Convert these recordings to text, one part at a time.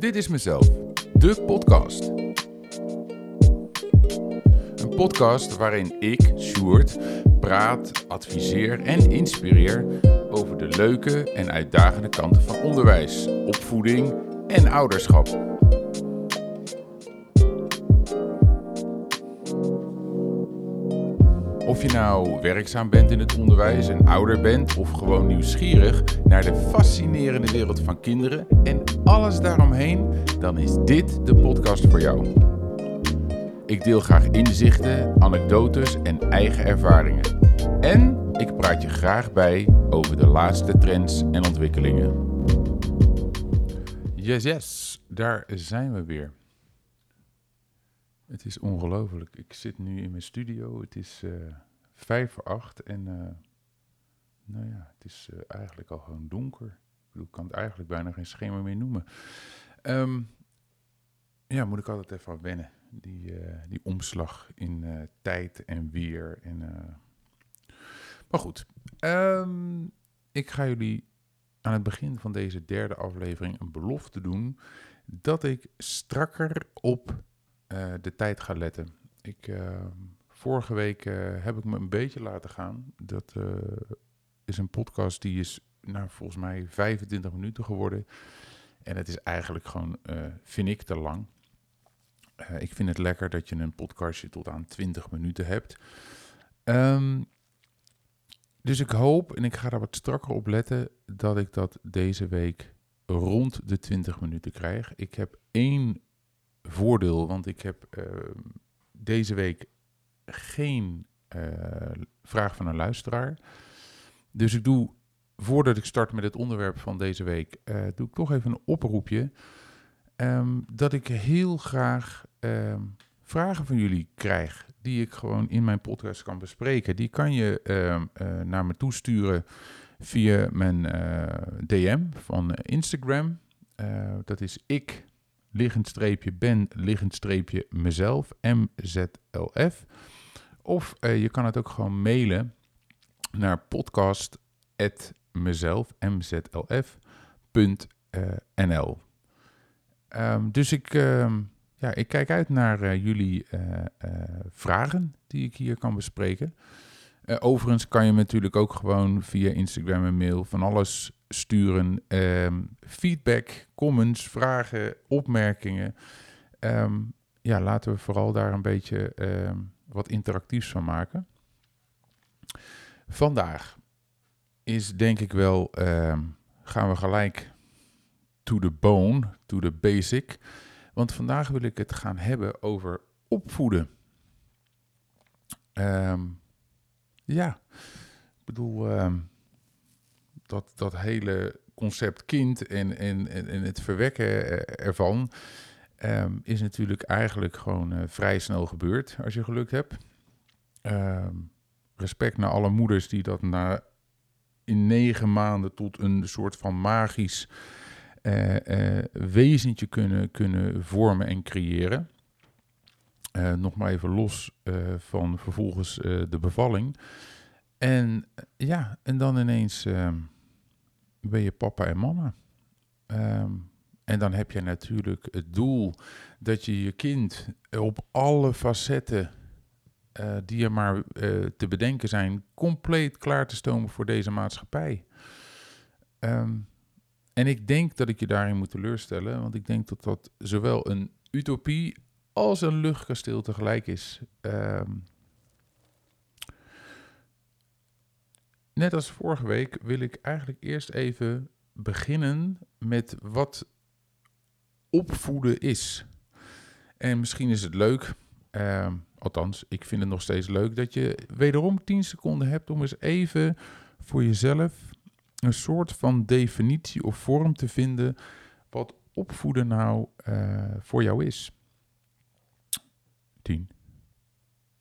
Dit is mezelf, de podcast. Een podcast waarin ik, Sjoerd, praat, adviseer en inspireer over de leuke en uitdagende kanten van onderwijs, opvoeding en ouderschap. Of je nou werkzaam bent in het onderwijs en ouder bent of gewoon nieuwsgierig naar de fascinerende wereld van kinderen en alles daaromheen, dan is dit de podcast voor jou. Ik deel graag inzichten, anekdotes en eigen ervaringen. En ik praat je graag bij over de laatste trends en ontwikkelingen. Yes, yes, daar zijn we weer. Het is ongelooflijk. Ik zit nu in mijn studio. Het is uh, vijf voor acht en uh, nou ja, het is uh, eigenlijk al gewoon donker. Ik bedoel, kan het eigenlijk bijna geen schema meer noemen. Um, ja, moet ik altijd even aan wennen. Die, die omslag in tijd en weer. En, maar goed, um, ik ga jullie aan het begin van deze derde aflevering een belofte doen dat ik strakker op uh, de tijd ga letten. Ik, uh, vorige week uh, heb ik me een beetje laten gaan. Dat is een podcast die is nou, volgens mij 25 minuten geworden. En het is eigenlijk gewoon, vind ik, te lang. ik vind het lekker dat je een podcastje tot aan 20 minuten hebt. Um, dus ik hoop, en ik ga daar wat strakker op letten, dat ik dat deze week rond de 20 minuten krijg. Ik heb één voordeel, want ik heb uh, deze week geen uh, vraag van een luisteraar. Dus ik doe, voordat ik start met het onderwerp van deze week, uh, doe ik toch even een oproepje. Um, dat ik heel graag um, vragen van jullie krijg, die ik gewoon in mijn podcast kan bespreken. Die kan je uh, naar me toesturen via mijn DM van Instagram. dat is ik liggend streepje ben, liggend streepje mezelf, MZLF. Of uh, je kan het ook gewoon mailen naar podcast.mezelf, mzlf.nl. Um, dus ik, um, ja, ik kijk uit naar uh, jullie uh, vragen die ik hier kan bespreken. overigens kan je natuurlijk ook gewoon via Instagram en mail van alles sturen. Um, feedback, comments, vragen, opmerkingen. Um, ja, laten we vooral daar een beetje um, wat interactiefs van maken. Vandaag is denk ik wel, gaan we gelijk to the bone, to the basic. Want vandaag wil ik het gaan hebben over opvoeden. ja, ik bedoel, dat, dat hele concept kind en, en, en het verwekken ervan um, is natuurlijk eigenlijk gewoon uh, vrij snel gebeurd als je geluk hebt. Um, respect naar alle moeders die dat na in negen maanden tot een soort van magisch uh, uh, wezentje kunnen, kunnen vormen en creëren. nog maar even los van vervolgens de bevalling. En ja, en dan ineens ehm, ben je papa en mama. Um, en dan heb je natuurlijk het doel dat je je kind op alle facetten uh, die er maar uh, te bedenken zijn, compleet klaar te stomen voor deze maatschappij. Um, en ik denk dat ik je daarin moet teleurstellen, want ik denk dat dat zowel een utopie als een luchtkasteel tegelijk is. Um, Net als vorige week wil ik eigenlijk eerst even beginnen met wat opvoeden is. En misschien is het leuk, uh, althans, ik vind het nog steeds leuk, dat je wederom 10 seconden hebt om eens even voor jezelf een soort van definitie of vorm te vinden wat opvoeden nou uh, voor jou is. 10,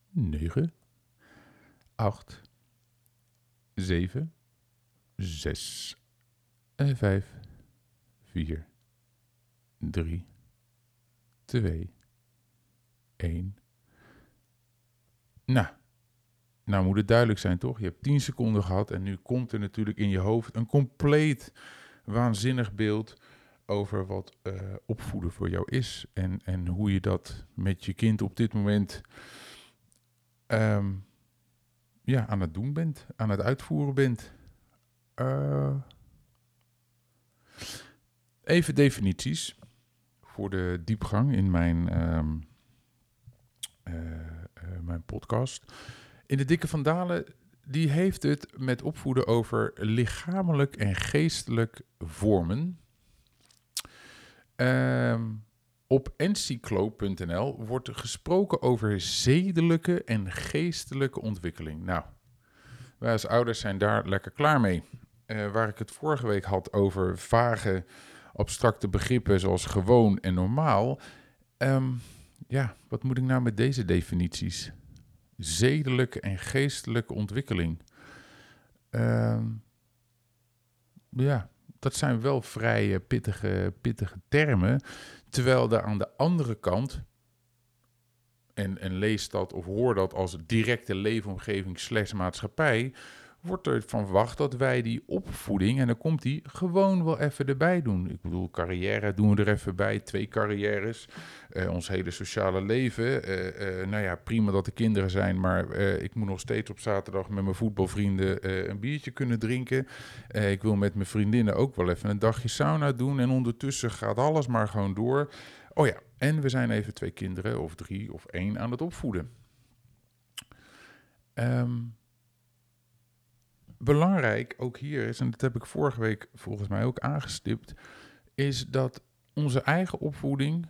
9, 8, 7, 6, 5, 4, 3, 2, 1. Nou, nou moet het duidelijk zijn, toch? Je hebt 10 seconden gehad en nu komt er natuurlijk in je hoofd een compleet waanzinnig beeld over wat eh, opvoeden voor jou is. En, en hoe je dat met je kind op dit moment ehm, ja, aan het doen bent, aan het uitvoeren bent. Uh, even definities voor de diepgang in mijn, ehm, mijn podcast. In de Dikke van Dalen die heeft het met opvoeden over lichamelijk en geestelijk vormen. Um, op encyclo.nl wordt gesproken over zedelijke en geestelijke ontwikkeling. Nou, wij als ouders zijn daar lekker klaar mee. Uh, waar ik het vorige week had over vage, abstracte begrippen zoals gewoon en normaal. Um, ja, wat moet ik nou met deze definities? zedelijke en geestelijke ontwikkeling. Uh, ja, dat zijn wel vrij pittige, pittige termen. Terwijl er aan de andere kant, en, en lees dat of hoor dat als directe leefomgeving slash maatschappij, wordt er van verwacht dat wij die opvoeding, en dan komt die, gewoon wel even erbij doen. Ik bedoel, carrière doen we er even bij, twee carrières, uh, ons hele sociale leven. Uh, nou ja, prima dat er kinderen zijn, maar ik moet nog steeds op zaterdag met mijn voetbalvrienden een biertje kunnen drinken. ik wil met mijn vriendinnen ook wel even een dagje sauna doen en ondertussen gaat alles maar gewoon door. Oh ja, en we zijn even twee kinderen of drie of één aan het opvoeden. Um, belangrijk ook hier is, en dat heb ik vorige week volgens mij ook aangestipt, is dat onze eigen opvoeding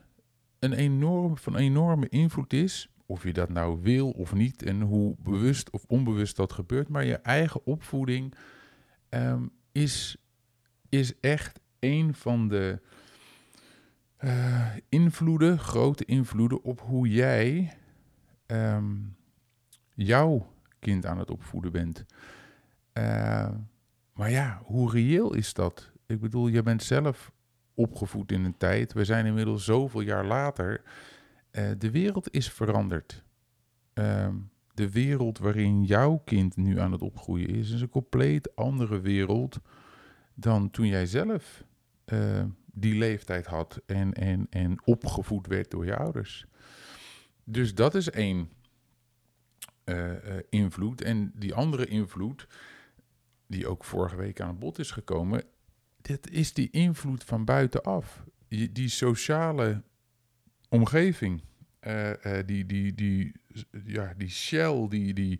een enorm, van enorme invloed is. Of je dat nou wil of niet en hoe bewust of onbewust dat gebeurt. Maar je eigen opvoeding ehm, is, is echt een van de uh, invloeden, grote invloeden op hoe jij um, jouw kind aan het opvoeden bent. Uh, maar ja, hoe reëel is dat? Ik bedoel, je bent zelf opgevoed in een tijd. We zijn inmiddels zoveel jaar later. Uh, de wereld is veranderd. Uh, de wereld waarin jouw kind nu aan het opgroeien is, is een compleet andere wereld dan toen jij zelf uh, die leeftijd had en, en, en opgevoed werd door je ouders. Dus dat is één invloed. En die andere invloed die ook vorige week aan het bod is gekomen, dit is die invloed van buitenaf. Die, die sociale omgeving, uh, uh, die, die, die, ja, die shell, die, die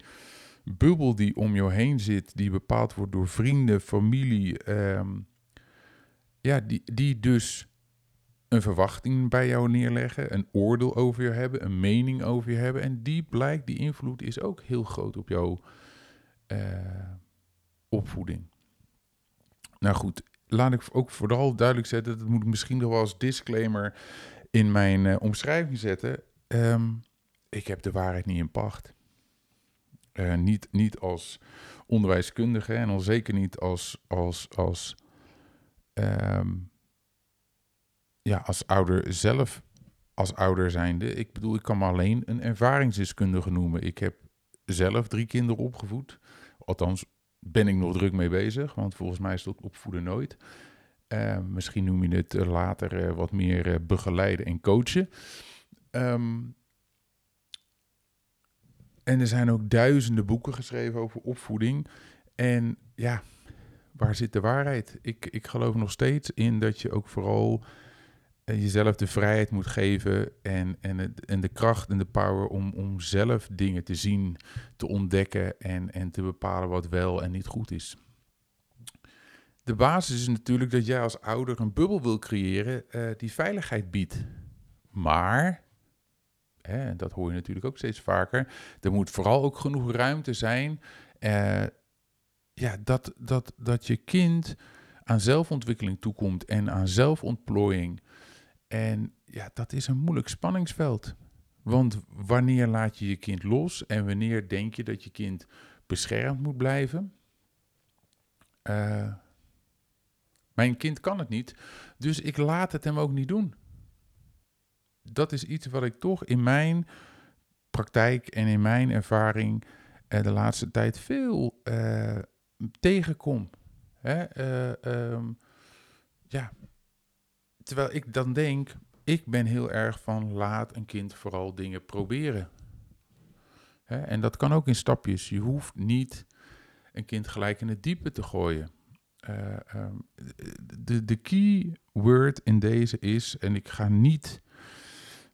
bubbel die om jou heen zit, die bepaald wordt door vrienden, familie, um, ja, die, die dus een verwachting bij jou neerleggen, een oordeel over je hebben, een mening over je hebben. En die blijkt, die invloed is ook heel groot op jou. Uh, opvoeding. Nou goed, laat ik ook vooral duidelijk zetten, dat moet ik misschien nog wel als disclaimer in mijn uh, omschrijving zetten. Um, ik heb de waarheid niet in pacht. Uh, niet, niet als onderwijskundige en al zeker niet als, als, als, um, ja, als ouder zelf, als ouder zijnde. Ik bedoel, ik kan me alleen een ervaringsdeskundige noemen. Ik heb zelf drie kinderen opgevoed. Althans, ben ik nog druk mee bezig, want volgens mij is dat opvoeden nooit. Uh, misschien noem je het eh, later uh, wat meer uh, begeleiden en coachen. Um, en er zijn ook duizenden boeken geschreven over opvoeding. En ja, waar zit de waarheid? Ik, ik geloof nog steeds in dat je ook vooral jezelf de vrijheid moet geven en, en, het, en de kracht en de power om, om zelf dingen te zien, te ontdekken en, en te bepalen wat wel en niet goed is. De basis is natuurlijk dat jij als ouder een bubbel wil creëren uh, die veiligheid biedt. Maar, hè, dat hoor je natuurlijk ook steeds vaker, er moet vooral ook genoeg ruimte zijn uh, ja, dat, dat, dat je kind aan zelfontwikkeling toekomt en aan zelfontplooiing. En ja, dat is een moeilijk spanningsveld. Want wanneer laat je je kind los en wanneer denk je dat je kind beschermd moet blijven? Uh, mijn kind kan het niet, dus ik laat het hem ook niet doen. Dat is iets wat ik toch in mijn praktijk en in mijn ervaring uh, de laatste tijd veel uh, tegenkom. Hè? Um, ja, terwijl ik dan denk, ik ben heel erg van laat een kind vooral dingen proberen. Hè? En dat kan ook in stapjes. Je hoeft niet een kind gelijk in het diepe te gooien. Uh, um, de, de key word in deze is, en ik ga niet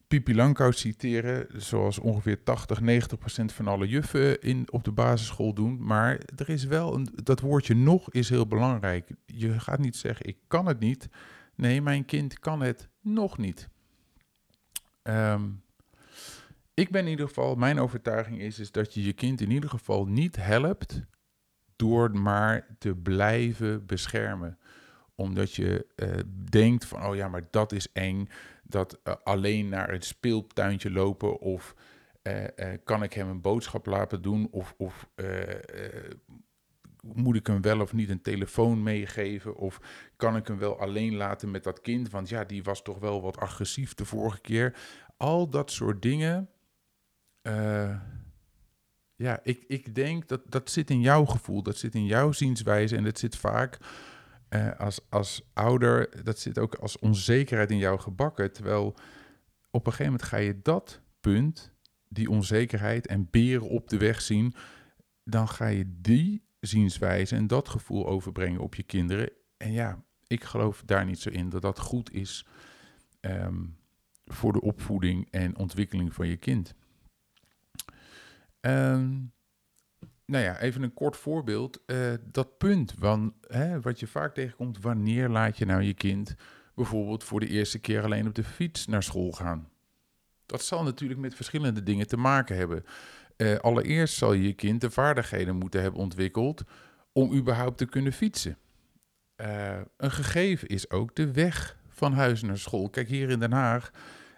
Pipi Langkous citeren, zoals ongeveer 80, 90 procent van alle juffen in, op de basisschool doen. Maar er is wel een, dat woordje nog is heel belangrijk. Je gaat niet zeggen, ik kan het niet. Nee, mijn kind kan het nog niet. Um, ik ben in ieder geval, mijn overtuiging is, is dat je je kind in ieder geval niet helpt door maar te blijven beschermen. Omdat je uh, denkt van, oh ja, maar dat is eng. Dat uh, alleen naar het speeltuintje lopen of uh, kan ik hem een boodschap laten doen of, of moet ik hem wel of niet een telefoon meegeven? Of kan ik hem wel alleen laten met dat kind? Want ja, die was toch wel wat agressief de vorige keer. Al dat soort dingen uh, ja, ik, ik denk dat dat zit in jouw gevoel, dat zit in jouw zienswijze en dat zit vaak uh, als, als ouder, dat zit ook als onzekerheid in jou gebakken. Terwijl op een gegeven moment ga je dat punt, die onzekerheid en beren op de weg zien, dan ga je die zienswijze en dat gevoel overbrengen op je kinderen. En ja, ik geloof daar niet zo in dat dat goed is um, voor de opvoeding en ontwikkeling van je kind. Um, nou ja, even een kort voorbeeld. Uh, dat punt van, hè, wat je vaak tegenkomt, wanneer laat je nou je kind bijvoorbeeld voor de eerste keer alleen op de fiets naar school gaan? Dat zal natuurlijk met verschillende dingen te maken hebben. Uh, allereerst zal je kind de vaardigheden moeten hebben ontwikkeld om überhaupt te kunnen fietsen. Uh, een gegeven is ook de weg van huis naar school. Kijk, hier in Den Haag,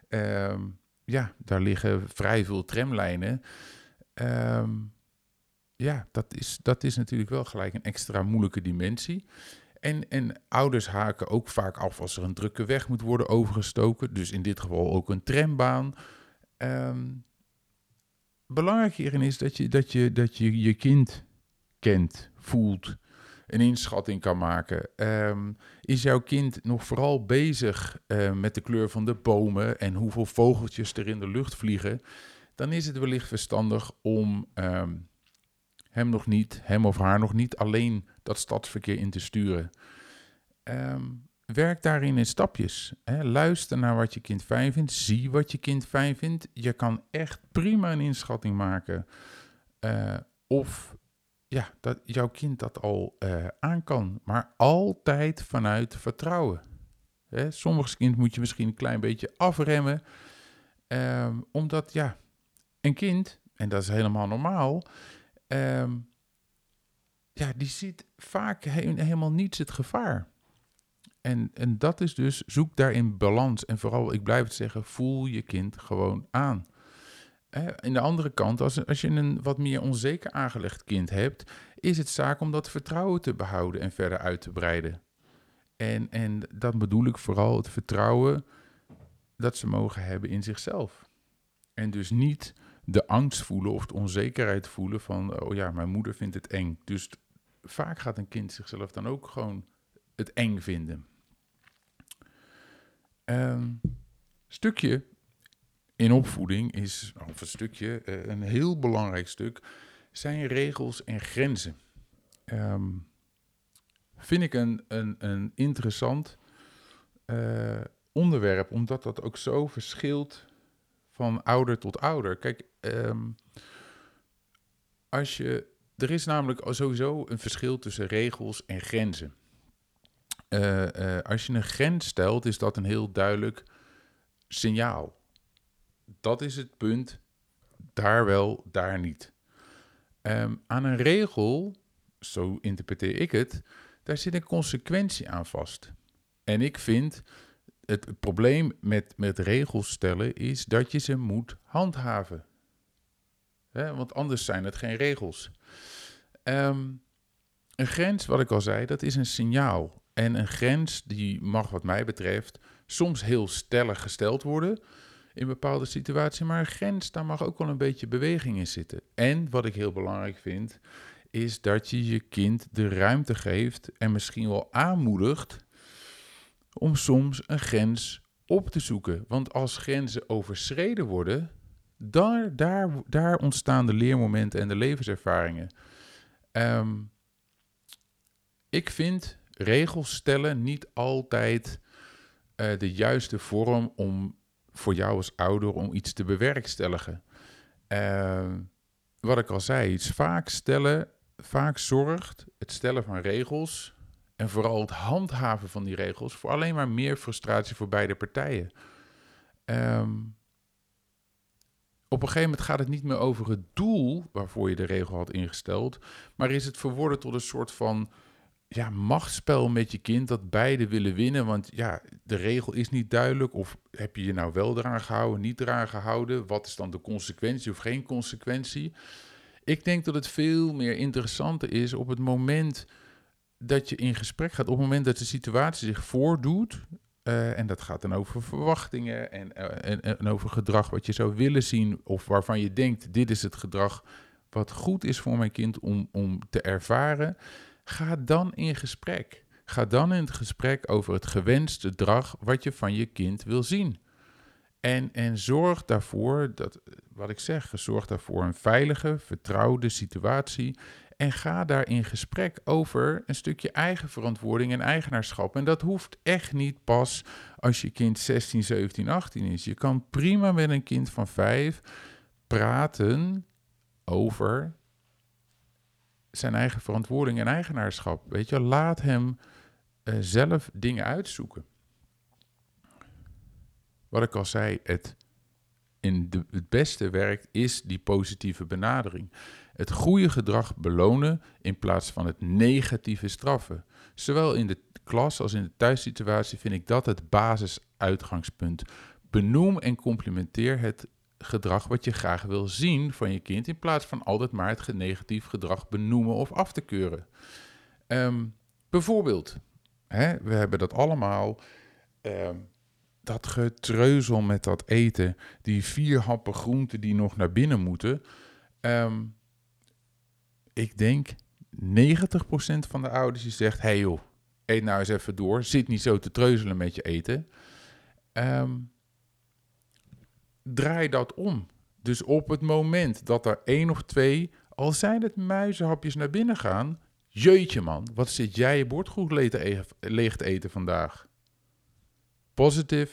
uh, ja, daar liggen vrij veel tramlijnen. Um, ja, dat is, dat is natuurlijk wel gelijk een extra moeilijke dimensie. En, en ouders haken ook vaak af als er een drukke weg moet worden overgestoken. Dus in dit geval ook een trambaan. Um, belangrijk hierin is dat je, dat, je, dat je je kind kent, voelt, een inschatting kan maken. Um, is jouw kind nog vooral bezig uh, met de kleur van de bomen en hoeveel vogeltjes er in de lucht vliegen? dan is het wellicht verstandig om um, hem nog niet, hem of haar nog niet alleen dat stadsverkeer in te sturen. Um, werk daarin in stapjes. Hè. Luister naar wat je kind fijn vindt. Zie wat je kind fijn vindt. Je kan echt prima een inschatting maken. Uh, of ja, dat jouw kind dat al uh, aan kan. Maar altijd vanuit vertrouwen. Hè. Sommige kind moet je misschien een klein beetje afremmen. Um, omdat ja, een kind, en dat is helemaal normaal, um, ja, die ziet vaak helemaal niets het gevaar. En, en dat is dus, zoek daarin balans. En vooral, ik blijf het zeggen, voel je kind gewoon aan. In de andere kant, als, als je een wat meer onzeker aangelegd kind hebt, is het zaak om dat vertrouwen te behouden en verder uit te breiden. En, en dat bedoel ik vooral het vertrouwen dat ze mogen hebben in zichzelf. En dus niet de angst voelen of de onzekerheid voelen van, oh ja, mijn moeder vindt het eng. Dus vaak gaat een kind zichzelf dan ook gewoon het eng vinden. Um, stukje in opvoeding is, of een stukje, uh, een heel belangrijk stuk, zijn regels en grenzen. Um, vind ik een, een, een interessant uh, onderwerp, omdat dat ook zo verschilt van ouder tot ouder. Kijk, um, als je, er is namelijk sowieso een verschil tussen regels en grenzen. Uh, uh, als je een grens stelt, is dat een heel duidelijk signaal. Dat is het punt, daar wel, daar niet. Um, aan een regel, zo interpreteer ik het, daar zit een consequentie aan vast. En ik vind het probleem met, met regels stellen is dat je ze moet handhaven. want anders zijn het geen regels. Um, een grens, wat ik al zei, dat is een signaal. En een grens die mag wat mij betreft soms heel stellig gesteld worden in bepaalde situaties. Maar een grens, daar mag ook wel een beetje beweging in zitten. En wat ik heel belangrijk vind, is dat je je kind de ruimte geeft en misschien wel aanmoedigt om soms een grens op te zoeken. Want als grenzen overschreden worden, daar, daar, daar ontstaan de leermomenten en de levenservaringen. Ehm, ik vind regels stellen niet altijd uh, de juiste vorm om voor jou als ouder om iets te bewerkstelligen. Uh, wat ik al zei, iets vaak stellen, vaak zorgt het stellen van regels en vooral het handhaven van die regels voor alleen maar meer frustratie voor beide partijen. Um, op een gegeven moment gaat het niet meer over het doel waarvoor je de regel had ingesteld, maar is het verworden tot een soort van ja, machtsspel met je kind dat beide willen winnen. Want ja, de regel is niet duidelijk. Of heb je je nou wel eraan gehouden, niet eraan gehouden? Wat is dan de consequentie of geen consequentie? Ik denk dat het veel meer interessanter is op het moment dat je in gesprek gaat. Op het moment dat de situatie zich voordoet. Uh, en dat gaat dan over verwachtingen en, uh, en, en over gedrag wat je zou willen zien. Of waarvan je denkt, dit is het gedrag wat goed is voor mijn kind om, om te ervaren. Ga dan in gesprek. Ga dan in het gesprek over het gewenste gedrag wat je van je kind wil zien. En, en zorg daarvoor, dat, wat ik zeg, zorg daarvoor een veilige, vertrouwde situatie. En ga daar in gesprek over een stukje eigen verantwoording en eigenaarschap. En dat hoeft echt niet pas als je kind 16, 17, 18 is. Je kan prima met een kind van 5 praten over zijn eigen verantwoording en eigenaarschap. Weet je, laat hem uh, zelf dingen uitzoeken. Wat ik al zei, het, in het beste werkt is die positieve benadering. Het goede gedrag belonen in plaats van het negatieve straffen. Zowel in de klas als in de thuissituatie vind ik dat het basisuitgangspunt. Benoem en complimenteer het gedrag wat je graag wil zien van je kind, in plaats van altijd maar het negatief gedrag benoemen of af te keuren. Um, bijvoorbeeld, hè, we hebben dat allemaal, um, dat getreuzel met dat eten, die vier happen groenten die nog naar binnen moeten. Um, ik denk 90% van de ouders die zegt, hey joh, eet nou eens even door, zit niet zo te treuzelen met je eten. Um, draai dat om. Dus op het moment dat er één of twee, al zijn het muizenhapjes naar binnen gaan, jeetje man, wat zit jij je bord leeg te eten vandaag? Positive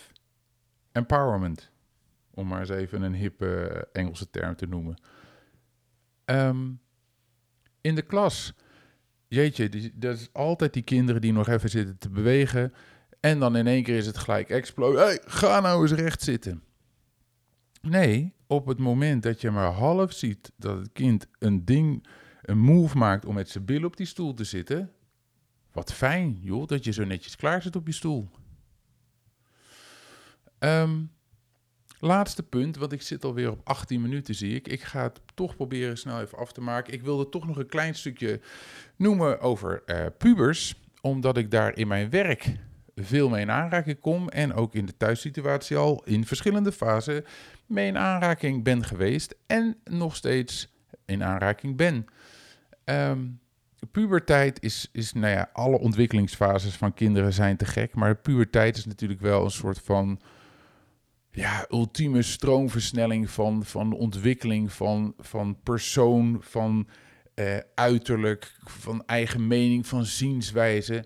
empowerment, om maar eens even een hippe Engelse term te noemen. Um, in de klas, jeetje, dat is altijd die kinderen die nog even zitten te bewegen. En dan in één keer is het gelijk explode. Hey, ga nou eens recht zitten. Nee, op het moment dat je maar half ziet dat het kind een ding, een move maakt om met zijn bil op die stoel te zitten. Wat fijn, joh, dat je zo netjes klaar zit op je stoel. Um, laatste punt, want ik zit alweer op 18 minuten, zie ik. Ik ga het toch proberen snel even af te maken. Ik wilde toch nog een klein stukje noemen over uh, pubers, omdat ik daar in mijn werk veel mee in aanraking kom en ook in de thuissituatie al in verschillende fasen mee in aanraking ben geweest en nog steeds in aanraking ben. Um, puberteit is, is, nou ja, alle ontwikkelingsfases van kinderen zijn te gek, maar puberteit is natuurlijk wel een soort van, ja, ultieme stroomversnelling van, van ontwikkeling van, van persoon, van uh, uiterlijk, van eigen mening, van zienswijze.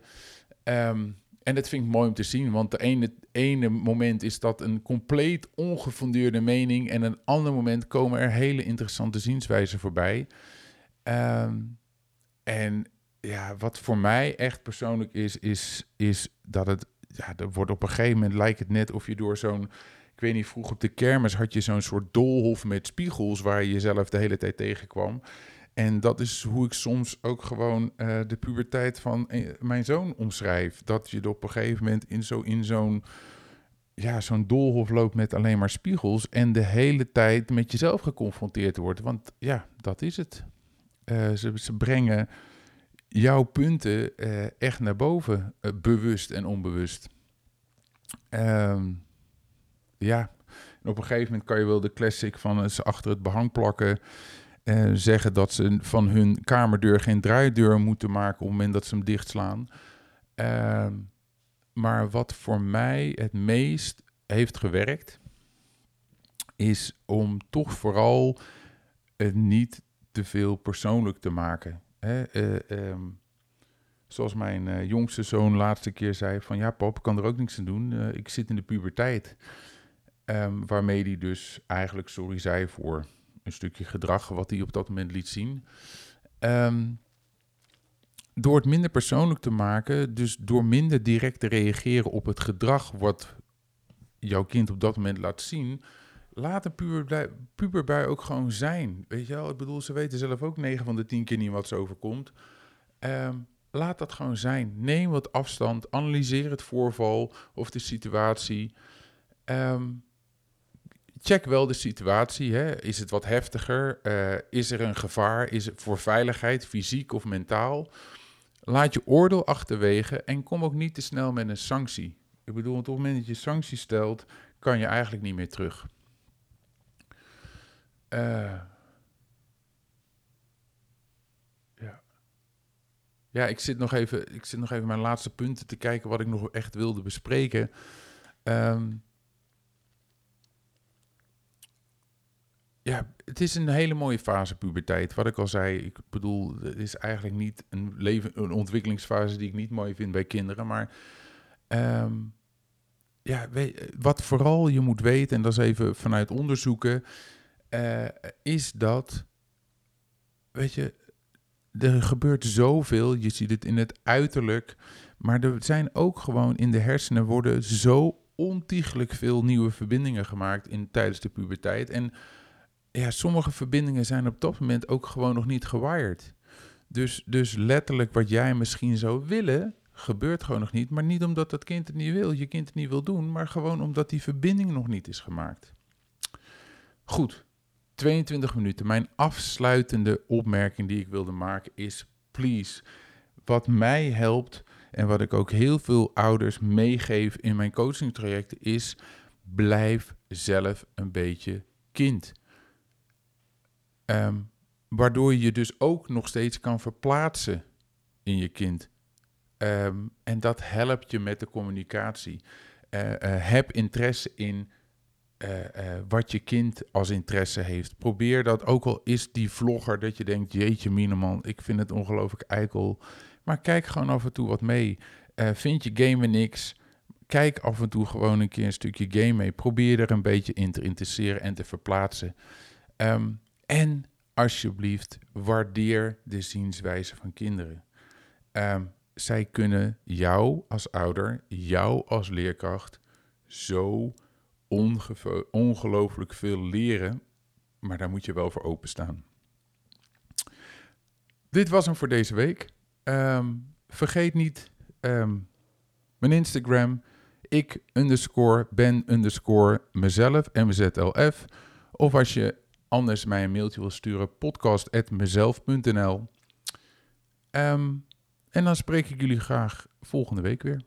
Um, en dat vind ik mooi om te zien, want de ene, ene moment is dat een compleet ongefundeerde mening en een ander moment komen er hele interessante zienswijzen voorbij. Um, en ja, wat voor mij echt persoonlijk is, is, is dat het, ja, er wordt op een gegeven moment lijkt het net of je door zo'n, ik weet niet, vroeg op de kermis had je zo'n soort doolhof met spiegels waar je jezelf de hele tijd tegenkwam. En dat is hoe ik soms ook gewoon uh, de puberteit van eh, mijn zoon omschrijf. Dat je op een gegeven moment in zo'n in ja, zo'n doolhof loopt met alleen maar spiegels en de hele tijd met jezelf geconfronteerd wordt. Want ja, dat is het. Uh, ze, ze, brengen jouw punten echt naar boven, bewust en onbewust. Um, ja, en op een gegeven moment kan je wel de classic van ze achter het behang plakken. Uh, zeggen dat ze van hun kamerdeur geen draaideur moeten maken op het moment dat ze hem dichtslaan. Uh, maar wat voor mij het meest heeft gewerkt, is om toch vooral het niet te veel persoonlijk te maken. Hè? Eh, ehm, zoals mijn eh, jongste zoon laatste keer zei: van ja, pap, ik kan er ook niks aan doen. Eh, ik zit in de puberteit. Um, waarmee hij dus eigenlijk sorry zei voor een stukje gedrag wat hij op dat moment liet zien. Um, door het minder persoonlijk te maken, dus door minder direct te reageren op het gedrag wat jouw kind op dat moment laat zien, laat een puber, puberbui ook gewoon zijn. Weet je wel, ik bedoel, ze weten zelf ook 9 van de 10 keer niet wat ze overkomt. Um, laat dat gewoon zijn. Neem wat afstand, analyseer het voorval of de situatie. Um, check wel de situatie. Hè. Is het wat heftiger? Uh, is er een gevaar? Is het voor veiligheid, fysiek of mentaal? Laat je oordeel achterwege en kom ook niet te snel met een sanctie. Ik bedoel, op het moment dat je sanctie stelt, kan je eigenlijk niet meer terug. Uh, ja. Ja, ik zit, nog even, ik zit nog even mijn laatste punten te kijken wat ik nog echt wilde bespreken. Um, ja, het is een hele mooie fase puberteit. Wat ik al zei, ik bedoel, het is eigenlijk niet een, leven, een ontwikkelingsfase die ik niet mooi vind bij kinderen. Maar um, ja, weet, wat vooral je moet weten, en dat is even vanuit onderzoeken, uh, is dat, weet je, er gebeurt zoveel. Je ziet het in het uiterlijk. Maar er zijn ook gewoon in de hersenen worden zo ontiegelijk veel nieuwe verbindingen gemaakt in, tijdens de puberteit. En ja, sommige verbindingen zijn op dat moment ook gewoon nog niet gewired. Dus, dus letterlijk wat jij misschien zou willen, gebeurt gewoon nog niet. Maar niet omdat dat kind het niet wil, je kind het niet wil doen, maar gewoon omdat die verbinding nog niet is gemaakt. Goed, 22 minuten. Mijn afsluitende opmerking die ik wilde maken is: please, wat mij helpt en wat ik ook heel veel ouders meegeef in mijn coachingtrajecten is: blijf zelf een beetje kind. Um, waardoor je dus ook nog steeds kan verplaatsen in je kind. Um, en dat helpt je met de communicatie. Uh, uh, heb interesse in uh, wat je kind als interesse heeft. Probeer dat, ook al is die vlogger dat je denkt, jeetje mineman, ik vind het ongelooflijk eikel. Maar kijk gewoon af en toe wat mee. vind je gamen niks? Kijk af en toe gewoon een keer een stukje game mee. Probeer er een beetje in te interesseren en te verplaatsen. Um, en alsjeblieft, waardeer de zienswijze van kinderen. Um, zij kunnen jou als ouder, jou als leerkracht zo ongelooflijk veel leren, maar daar moet je wel voor openstaan. Dit was hem voor deze week. Um, vergeet niet um, mijn Instagram, ik underscore ben underscore mezelf, MZLF. Of als je anders mij een mailtje wil sturen, podcast.mezelf.nl. Um, en dan spreek ik jullie graag volgende week weer.